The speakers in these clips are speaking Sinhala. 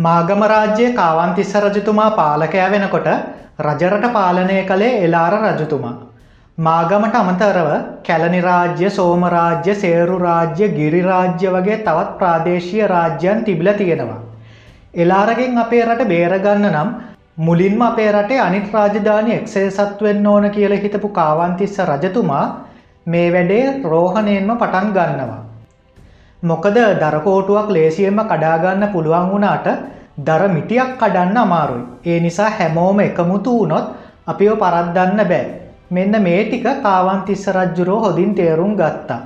මාගම රාජ්‍යයේ කාවන්තිස්ස රජතුමා පාලකයා වෙනකොට රජරට පාලනය කළේ එලාර රජතුමා. මාගමට අමතරව කැලනි රාජ්‍ය සෝම රාජ්‍ය සේරු රාජ්‍ය ගිරි රාජ්‍ය වගේ තවත් ප්‍රාදේශීය රාජ්‍යයන් තිබිලා තියෙනවා. එලාරගෙන් අපේ රට බේරගන්න නම් මුලින්ම අපේ රටේ අනිත් රාජධානි එක්සේසත් වෙන්න ඕන කියලා හිතපු කාවන්තිස්ස රජතුමා මේ වැඩේ රෝහණයෙන්ම පටන් ගන්නවා. මොකද දරකෝටුවක් ලේසියෙන්ම කඩාගන්න පුළුවන් වුණාට දර මිටියක් කඩන්න අමාරුයි. ඒ නිසා හැමෝම එකමුතු වුණොත් අපිව පරද්දන්න බෑ. මෙන්න මේ ටික කාවන්තිස්ස රජ්ජුරෝ හොඳින් තේරුම් ගත්තා.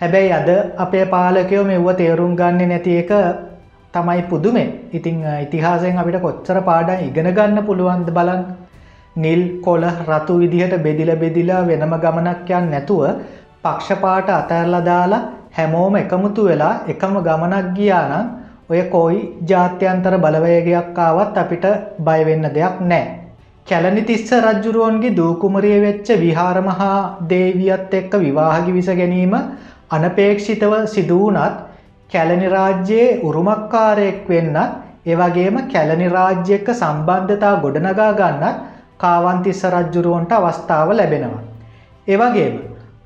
හැබැයි අද අපේ පාලකයෝ මෙව්ව තේරුම් ගන්නේ නැති එක තමයි පුදුමේ. ඉතිං ඉතිහාසයෙන් අපිට කොච්චර පාඩම් ඉගෙන ගන්න පුළුවන්ද බලන්න. නිල් කොල රතු විදිහට බෙදිල බෙදිලා වෙනම ගමනක් යන්න නැතුව පක්ෂපාට අතැරලා දාලා හැමෝම එකමුතු වෙලා එකම ගමනක් ගියා නම් ඔය කොයි ජාත්‍යන්තර බලවේගයක් ආවත් අපිට බය වෙන්න දෙයක් නැහැ. කැලණි තිස්ස රජුරුවන්ගේ දූකුමරිය වෙච්ච විහාර මහා දේවියත් එක්ක විවාහ කිවිස ගැනීම අනපේක්ෂිතව සිදු වුණත් කැලණි රාජ්‍යයේ උරුමකාරයෙක් වෙන්නත් ඒ වගේම කැලණි රාජ්‍ය එක්ක සම්බන්ධතා ගොඩනගා ගන්නත් කාවන්තිස්ස රජුරුවන්ට අවස්ථාව ලැබෙනවා. ඒ වගේම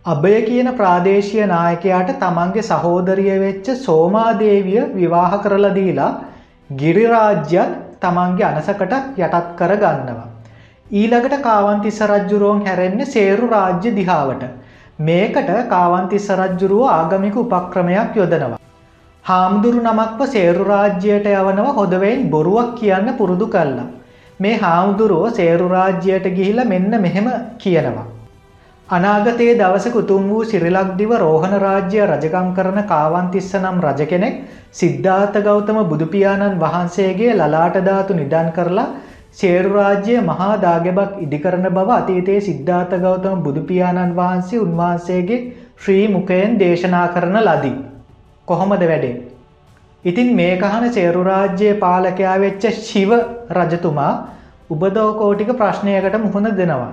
අභය කියන ප්‍රාදේශීය නායකයාට තමන්ගේ සහෝදරිය වෙච්ච සෝමාදේවිය විවාහ කරලා දීලා ගිරිරාජ්‍යත් තමන්ගේ අනසකට යටත් කර ගන්නවා. ඊළඟට කාවන්තිස්ස රජ්ජුරුවන් හැරෙන්නේ සේරු රාජ්‍ය දිහාවට. මේකට කාවන්තිස්ස රජ්ජුරුව ආගමික උපක්‍රමයක් යොදනවා. හාමුදුරු නමක්ව සේරු රාජ්‍යයට යවනව හොදවෙන් බොරුවක් කියන්න පුරුදු කල්ලා. මේ හාමුදුරුව සේරු රාජ්‍යයට ගිහිල මෙන්න මෙහෙම කියනවා. අනාගතයේ දවසක උතුම් වූ සිරිලක්දිව රෝහණ රාජ්‍ය රජකම් කරන කාවන්තිස්ස නම් රජ කෙනෙක් සිද්ධාර්ථ ගෞතම බුදුපියාණන් වහන්සේගේ ලලාට ධාතු නිදන් කරලා සේරු රාජ්‍ය මහා දාගෙබක් ඉදිකරන බව අතීතයේ සිද්ධාර්ථ ගෞතම බුදුපියාණන් වහන්සේ උන්වහන්සේගේ ශ්‍රී මුකයෙන් දේශනා කරන ලදී. කොහොමද වැඩේ. ඉතින් මේ කහන සේරු රාජ්‍යයේ පාලකයා වෙච්ච ශිව රජතුමා උබදෝකෝටික ප්‍රශ්නයකට මුහුණ දෙනවා.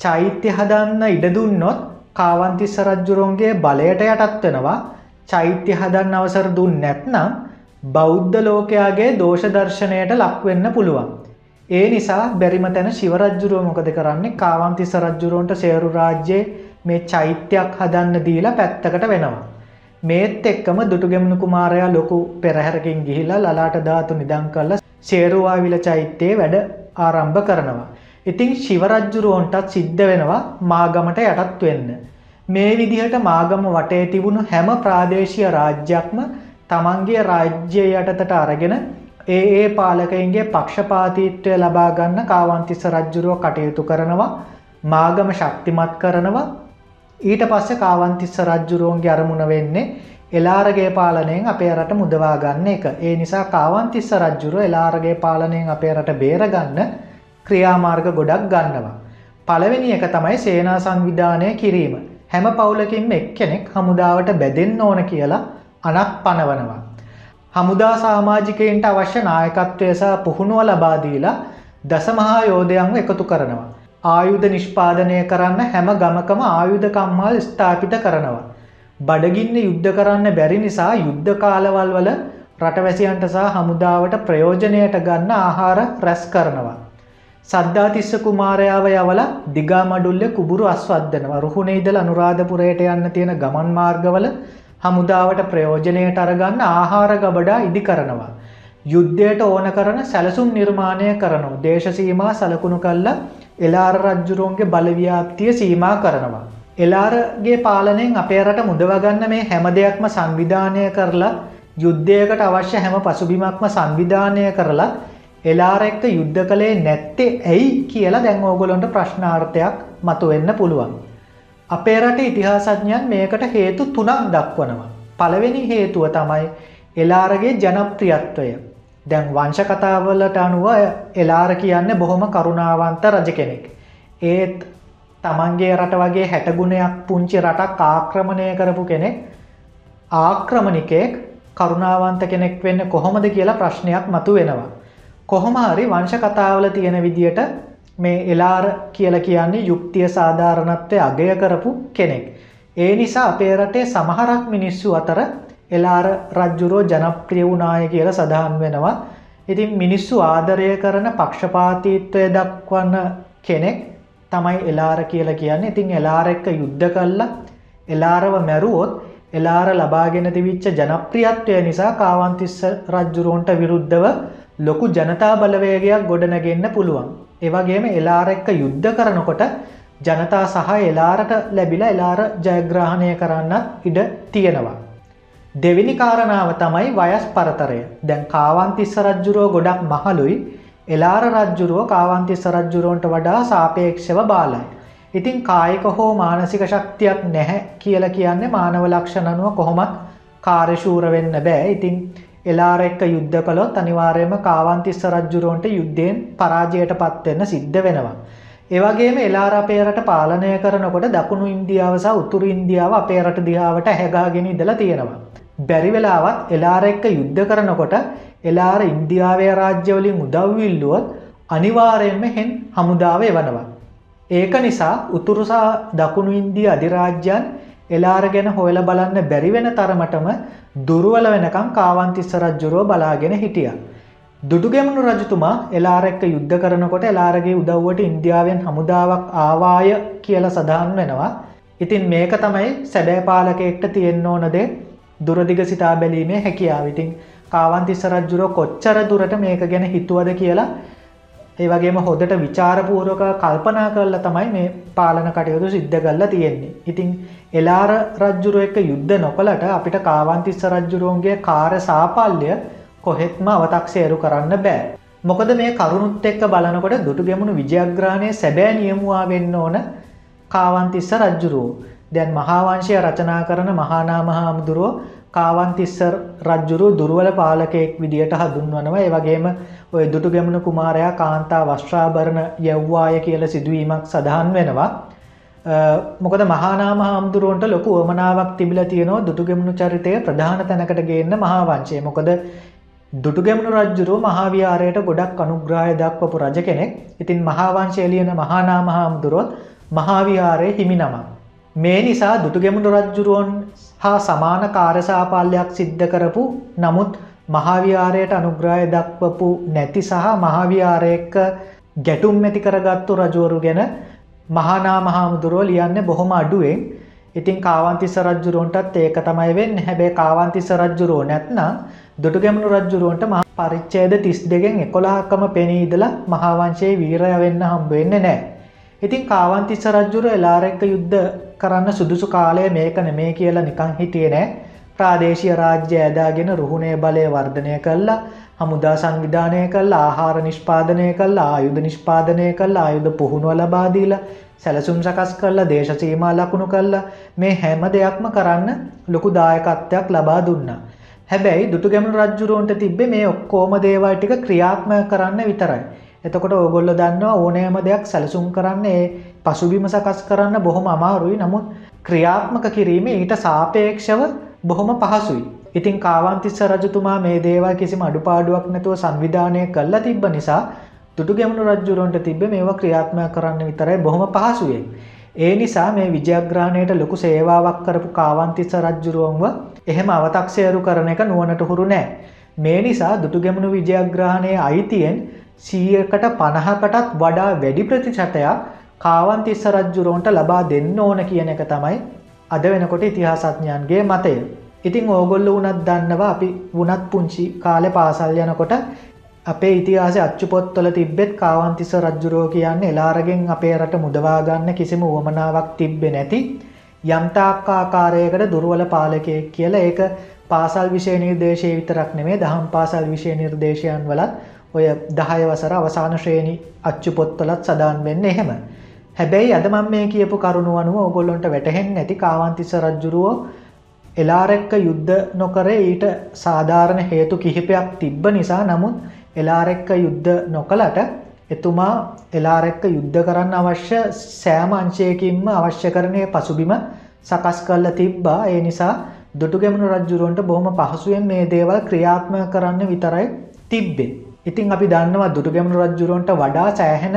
චෛත්‍ය හදන්න ඉඩදුන්නොත් කාවන්තිස්ස රජ්ජුරුවන්ගේ බලයට යටත් වෙනවා චෛත්‍ය හදන්න අවසර දුන් නැත්නම් බෞද්ධ ලෝකයාගේ දෝෂදර්ශනයට ලක්වෙන්න පුළුවන්. ඒ නිසා බැරිම තැන ශිවරජ්ජුරුව මොකද කරන්නේ කාවන්තිස්ස රජ්ජුරුවන්ට සේරු රාජ්‍යයේ මේ චෛත්‍යයක් හදන්න දීලා පැත්තකට වෙනවා. මේත් එක්කම දුටුගෙමනු කුමාරයා ලොකු පෙරහැරකින් ගිහිලා ලලාට ධාතු නිදං කල්ල සේරුවාවිල චෛත්‍යයේ වැඩ ආරම්භ කරනවා. ඉතිං ශිවරජ්ජුරුවන්ටත් සිද්ධ වෙනවා මාගමට යටත් වෙන්න. මේ විදිහට මාගම වටේ තිබුණු හැම ප්‍රාදේශය රාජ්‍යයක්ම තමන්ගේ රාජ්‍ය යටතට අරගෙන ඒ ඒ පාලකයින්ගේ පක්ෂපාතීත්වය ලබාගන්න කාවන්තිස්ස රජ්ජුරුව කටයුතු කරනවා මාගම ශක්තිමත් කරනවා ඊට පස්ස කාවන්තිස්ස රජ්ජුරුවන්ගේ අරමුණ වෙන්නේ එලාරගේ පාලනයෙන් අපේ රට මුදවා ගන්න එක ඒ නිසා කාවන්තිස්ස රජ්ජුරුව එලාරගේ පාලනයෙන් අපේ රට බේරගන්න ක්‍රියාමාර්ග ගොඩක් ගන්නවා. පළවෙනි එක තමයි සේනා සංවිධානය කිරීම. හැම පවුලකින්ම එක්කෙනෙක් හමුදාවට බැදෙන්න ඕන කියලා අනක් පනවනවා. හමුදා සාමාජිකයින්ට අවශ්‍ය නායකත්වය සහ පුහුණුව ලබාදීලා දසමහා යෝධයන්ව එකතු කරනවා. ආයුධ නිෂ්පාදනය කරන්න හැම ගමකම ආයුධ කම්මල් ස්ථාපිත කරනවා. බඩගින්න යුද්ධ කරන්න බැරි නිසා යුද්ධ කාලවල් වල රටවැසියන්ට සහ හමුදාවට ප්‍රයෝජනයට ගන්න ආහාර රැස් කරනවා. සද්ධාතිස්ස කුමාරයාව යවල දිගා මඩුල්ල කුබුරු අස්වද්දනවා රුහුණේ ඉදල අනුරාධපුරයට යන්න තියෙන ගමන් මාර්ගවල හමුදාවට ප්‍රයෝජනයට අරගන්න ආහාර ගබඩා ඉදි කරනවා. යුද්ධයට ඕන කරන සැලසුම් නිර්මාණය කරනවා දේශසීමා සලකුණු කල්ල එලාර රජ්ජුරුවන්ගේ බලව්‍යාප්තිය සීමා කරනවා. එලාරගේ පාලනයෙන් අපේ රට මුදවගන්න මේ හැම දෙයක්ම සංවිධානය කරලා යුද්ධයකට අවශ්‍ය හැම පසුබිමක්ම සංවිධානය කරලා එලාර එක්ක යුද්ධ කළේ නැත්තේ ඇයි කියලා දැන් ඕගොලොන්ට ප්‍රශ්නාර්ථයක් මතුවෙන්න පුළුවන්. අපේ රට ඉතිහාසඥයන් මේකට හේතු තුනක් දක්වනවා. පළවෙනි හේතුව තමයි එලාරගේ ජනප්‍රියත්වය. දැන් වංශ කතාවලට අනුව එලාර කියන්න බොහොම කරුණාවන්ත රජ කෙනෙක්. ඒත් තමන්ගේ රට වගේ හැටගුණයක් පුංචි රටක් ආක්‍රමණය කරපු කෙනෙක් ආක්‍රමණිකෙක් කරුණාවන්ත කෙනෙක් වෙන්න කොහොමද කියලා ප්‍රශ්නයක් මතු වෙනවා. කොහොම හරි වංශ කතාවල තියෙන විදියට මේ එලාර කියල කියන්නේ යුක්තිය සාධාරණත්වය අගය කරපු කෙනෙක්. ඒ නිසා අපේ රටේ සමහරක් මිනිස්සු අතර එලාර රජ්ජුරෝ ජනප්‍රිය වුනාය කියල සඳහන් වෙනවා. ඉතින් මිනිස්සු ආදරය කරන පක්ෂපාතීත්වය දක්වන්න කෙනෙක් තමයි එලාර කියලා කියන්නේ. ඉතින් එලාර එක්ක යුද්ධ කළා එලාරව මැරුවොත් එලාර ලබාගෙන තිබිච්ච ජනප්‍රියත්වය නිසා කාවන්තිස්ස රජ්ජුරුවන්ට විරුද්ධව ලොකු ජනතා බලවේගයක් ගොඩනගෙන්න පුළුවන්. ඒවගේම එලාර එක්ක යුද්ධ කරනකොට ජනතා සහ එලාරට ලැබිලා එලාර ජයග්‍රහණය කරන්නත් ඉඩ තියෙනවා. දෙවිනි කාරණාව තමයි වයස් පරතරය දැන් කාවන්තිස්ස රජ්ජුරුව ගොඩක් මහලුයි එලාර රජ්ජුරුව කාවන්තිස්ස රජ්ජුරුවන්ට වඩා සාපේක්ෂව බාලයි. ඉතින් කායික හෝ මානසික ශක්තියක් නැහැ කියල කියන්නේ මානව ලක්ෂණනුව කොහොමත් කාර්යශූර වෙන්න බෑ ඉතින් එලාර එක්ක යුද්ධ කළොත් අනිවාර්යම කාවන්තිස්ස රජ්ජුරුවන්ට යුද්ධයෙන් පරාජයට පත්වෙන්න සිද්ධ වෙනවා. ඒවගේම එලාර අපේ රට පාලනය කරනකොට දකුණු ඉන්දියාව සහ උතුරු ඉන්දියාව අපේ රට දිහාවට හැගාගෙන ඉදලා තියෙනවා. බැරි වෙලාවත් එලාර එක්ක යුද්ධ කරනකොට එලාර ඉන්දියාවය රාජ්‍යවලින් උදව්විල්ලුවොත් අනිවාරයෙන්ම හෙන් හමුදාව එවනවා. ඒක නිසා උතුරුසා දකුණු ඉන්දිය අධිරාජ්‍යන් එලාර ගැන හොයල බලන්න බැරිවෙන තරමටම දුරුවල වෙනකම් කාවන්තිස්ස රජ්ජුරුව බලාගෙන හිටිය. දුඩුගැමුණු රජතුමා එලාර එක්ක යුද්ධ කරනකොට එලාරගේ උදව්වට ඉන්දියාවෙන් හමුදාවක් ආවාය කියල සඳහන් වෙනවා. ඉතින් මේක තමයි සැබෑ පාලකෙක්ට තියෙන්න ඕනදේ දුරදිග සිතා බැලීමේ හැකියාව ඉතින් කාවන්තිස්ස රජ්ජුරෝ කොච්චර දුරට මේක ගැන හිතුවද කියලා ඒ වගේම හොදට විචාරපූරක කල්පනා කරලා තමයි මේ පාලන කටයුතු සිද්ධ කල්ලා තියෙන්නේ. ඉතිං එලාර රජ්ජුරුව එක යුද්ධ නොකලට අපිට කාවන්තිස්ස රජ්ජුරුවන්ගේ කාර සාපල්්‍ය කොහෙත්ම අවතක්සේරු කරන්න බෑ. මොකද මේ කරුණුත් එක්ක බලනකොට දුටු ගැමුණු විජයග්‍රාණය සැබෑ නියමුවා වෙන්න ඕන කාවන්තිස්ස රජ්ජුරුවෝ. දැන් මහාවංශය රචනා කරන මහානාම හාමුදුරුවෝ කාවන්තිස්ස රජ්ජුරු දුර්වල පාලකයෙක් විදියට හඳුන්වනවා ඒ වගේම ඔය දුටු ගැමුණු කුමාරයා කාන්තා වස්්‍රාභරණ යව්වාය කියල සිදුවීමක් සඳහන් වෙනවා. මොකද මහානාම හාමුදුරුවන්ට ලොකු ඕමනාවක් තිබිල තියනවා දුටුගෙමුණු චරිතය ප්‍රධාන තැනකට ගේන්න මහාවංශය මොකද දුටුගැමුණු රජ්ජුරුව මහාවිහාරයට ගොඩක් අනුග්‍රාය දක්වපු රජ කෙනෙක් ඉතින් මහාවංශයලියන මහානාම හාමුදුරුවොත් මහාවිහාරය හිමි නමක්. මේ නිසා දුටුගෙමුණු රජ්ජුරුවන් හා සමාන කාරසාපාලයක් සිද්ධ කරපු නමුත් මහාවිහාරයට අනුග්‍රාය දක්වපු නැති සහ මහාවිහාරයක ගැටුම් ඇති කරගත්තු රජුවරු ගැන මහානා මහාමුදුරුව ලියන්න බොහොම අඩුවෙන් ඉතින් කාවන්තිස්ස රජ්ජුරුවන්ටත් ඒක තමයි වෙන්න හැබැ කාවන්තිස්ස රජ්ජුරුව නැත්නම් දුටුගැමුණු රජ්ජුරුවන්ට මහ පරිච්චේද තිස් දෙගෙන් එකොලාහක්කම පෙනීදලා මහාවංශයේ වීරය වෙන්න හම්බවෙන්න නෑ. ඉතින් කාවන්තිස්ස රජ්ජුර එලාරෙක්ක යුද්ධ කරන්න සුදුසු කාලය මේක නෙමේ කියලා නිකං හිටිය නෑ ප්‍රාදේශය රාජ්‍ය ඇදාගෙන රුහුණේ බලය වර්ධනය කල්ලා හමුදා සංවිධානය කල් ආහාර නිෂ්පාදනය කල් ආයුධ නිෂ්පාදනය කල් ආයුධ පුහුණුව ලබාදීල සැලසුම් සකස් කරලා දේශසීමා ලකුණු කල්ලා මේ හැම දෙයක්ම කරන්න ලොකු දායකත්වයක් ලබා දුන්නා. හැබැයි දුටු ගැමුණු රජ්ජුරුවන්ට තිබ්බේ මේ ඔක්කෝම දේවල් ටික ක්‍රියාත්ම කරන්න විතරයි. එතකොට ඕගොල්ල දන්නවා ඕනෑම දෙයක් සැලසුම් කරන්නේ පසුබිම සකස් කරන්න බොහොම අමාරුයි නමුත් ක්‍රියාත්මක කිරීම ඊට සාපේක්ෂව බොහොම පහසුයි. ඉතින් කාවන්තිස්ස රජතුමා මේ දේවල් කිසිම අඩුපාඩුවක් නැතුව සංවිධානය කල්ලා තිබ්බ නිසා දුටු ගැමුණු රජ්ජුරුවන්ට තිබ මේවා ක්‍රියාත්මය කරන්න විතරයි බොහොම පහසුවෙන්. ඒ නිසා මේ විජයග්‍රහණයට ලොකු සේවාවක් කරපු කාවන්තිස්ස රජ්ජුරුවන්ව එහෙම අවතක්සේරු කරන එක නුවනට හුරු නෑ. මේ නිසා දුටුගැමුණු විජයග්‍රහණය අයිතියෙන් සීයකට පණහකටත් වඩා වැඩි ප්‍රතිශතයක් කාවන්තිස්ස රජ්ජුරෝන්ට ලබා දෙන්න ඕන කියන එක තමයි අද වෙනකොට ඉතිහාසඥයන්ගේ මතය. ඉතිං ඕගොල්ල වනත් දන්නවා අපි වනත් පුංචි කාලෙ පාසල් යනකොට අපේ ඉතිහාස අච්චු පොත්තොල තිබ්බෙත් කාවන්තිස්ස රජ්ජුරෝ කියන්න එලාරගෙන් අපේ රට මුදවාගන්න කිසිම උවමනාවක් තිබ්බෙ නැති යම්තාක්කාකාරයකට දුරුවල පාලකයෙක් කියලා ඒක පාසල් විෂය නිර්දේශය විතරක් නෙමේ දහම් පාසල් විෂය නිර්දේශයන් වලත් ඔය දහය වසර අවසාන ශ්‍රේණි අච්චු පොත්තලත් සදාන් වෙන්න එහෙම. හැබැයි අදමම් මේ කියපු කරුණු අනුව ඔගොල්ලොන්ට වැටහෙන් නැති කාවන්තිස්ස රජ්ජුරුවෝ එලාරෙක්ක යුද්ධ නොකර ඊට සාධාරණ හේතු කිහිපයක් තිබ්බ නිසා නමුත් එලාරෙක්ක යුද්ධ නොකලට එතුමා එලාරෙක්ක යුද්ධ කරන්න අවශ්‍ය සෑම අංශයකින්ම අවශ්‍ය කරණය පසුබිම සකස් කල්ල තිබ්බා ඒ නිසා දුටුගැමුණු රජ්ජුරුවන්ට බොහොම පහසුවෙන් මේ දේවල් ක්‍රියාත්ම කරන්න විතරයි තිබ්බේ. ඉතින් අපි දන්නවා දුටුගැමුණු රජ්ජුරුවන්ට වඩා සෑහෙන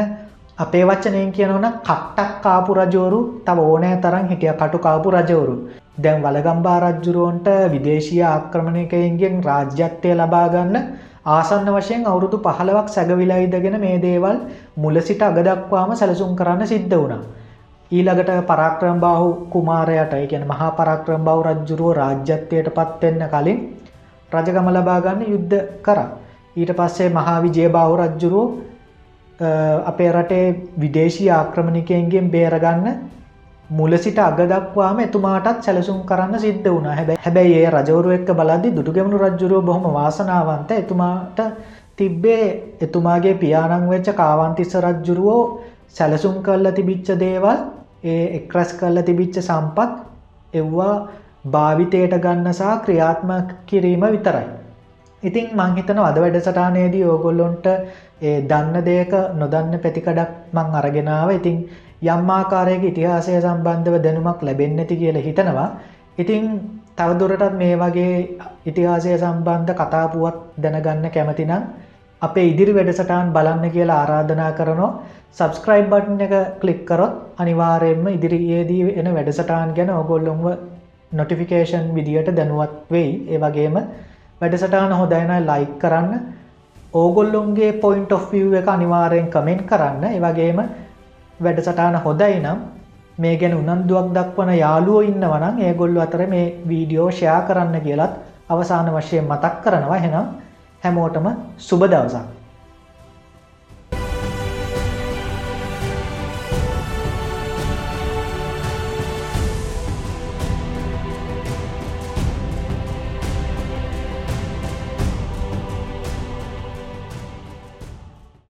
අපේ වච්චනයෙන් කියනවන කට්ටක් කාපු රජවරු තව ඕනෑ තරම් හිටිය කටු කාපු රජවරු. දැන් වලගම්බා රජ්ජුරුවන්ට විදේශීය ආක්‍රමණයකයින්ගෙන් රාජ්‍යත්වය ලබාගන්න ආසන්න වශයෙන් අවුරුදු පහළවක් සැගවිලයිදගෙන මේ දේවල් මුල සිට අගදක්වාම සැලසුම් කරන්න සිද්ධ වුණා. ඊළඟට පරාක්‍රම් බාහු කුමාරයට ගැන මහා පරාක්‍රම් බව රජ්ජුරුව රාජ්‍යත්වයට පත්වෙන්න කලින් රජගම ලබාගන්න යුද්ධ කර. ඊට පස්සේ මහා විජය බාහු රජ්ජුරුව අපේ රටේ විදේශී ආක්‍රමණිකයන්ගෙන් බේරගන්න මුල සිට අගදක්වාම එතුමාටත් සැලසුම් කරන්න සිද්ධ වුණ හැබැ හැබැයි ඒ රජවරු එක්ක බලදදි දුටුගෙමුණු රජ්ජුරුව බොහොම වාසනාවන්ත එතුමාට තිබ්බේ එතුමාගේ පියානං වෙච්ච කාවන්තිස්ස රජ්ජුරුවෝ සැලසුම් කල්ල තිබිච්ච දේවල් ඒ එක්රැස් කල්ල තිබිච්ච සම්පත් එව්වා භාවිතයට ගන්නසා ක්‍රියාත්ම කිරීම විතරයි. ඉතින් මංහිතන අද වැඩසටානයේදී ඕගොල්ලොන්ට ඒ දන්න දෙයක නොදන්න පැතිකඩක් මං අරගෙනාව ඉතිං යම්මාකාරයක ඉතිහාසය සම්බන්ධව දැනුමක් ලැබෙන්නැති කියල හිතනවා. ඉතිං තවදුරටත් මේ වගේ ඉතිහාසය සම්බන්ධ කතාපුුවත් දැනගන්න කැමතිනම් අපේ ඉදිරි වැඩසටාන් බලන්න කියලා ආරාධනා කරනවා. සබස්ක්‍රයිබ් බට්න එක කලික්කරොත් අනිවාරයෙන්ම ඉදිරියේදී එන වැඩසටාන් ගැන ඔගොල්ලොන්ව නොටිෆිකේෂන් විදියට දැනුවත් වෙයි. ඒ වගේම වැඩසටාන හොදයින ලයික් කරන්න. ඕගොල්ලොන්ගේ පොයින්ට of එක අනිවාරයෙන් කමෙන්ට් කරන්න. ඒවගේම වැඩසටාන හොදයි නම් මේ ගැන උනන්දුවක් දක්වන යාලුවෝ ඉන්නවනම් ඒගොල්ලු අතර මේ වීඩියෝ ෂයා කරන්න කියලත් අවසාන වශයෙන් මතක් කරනවා. හෙනම් හැමෝටම සුබ දවසක්.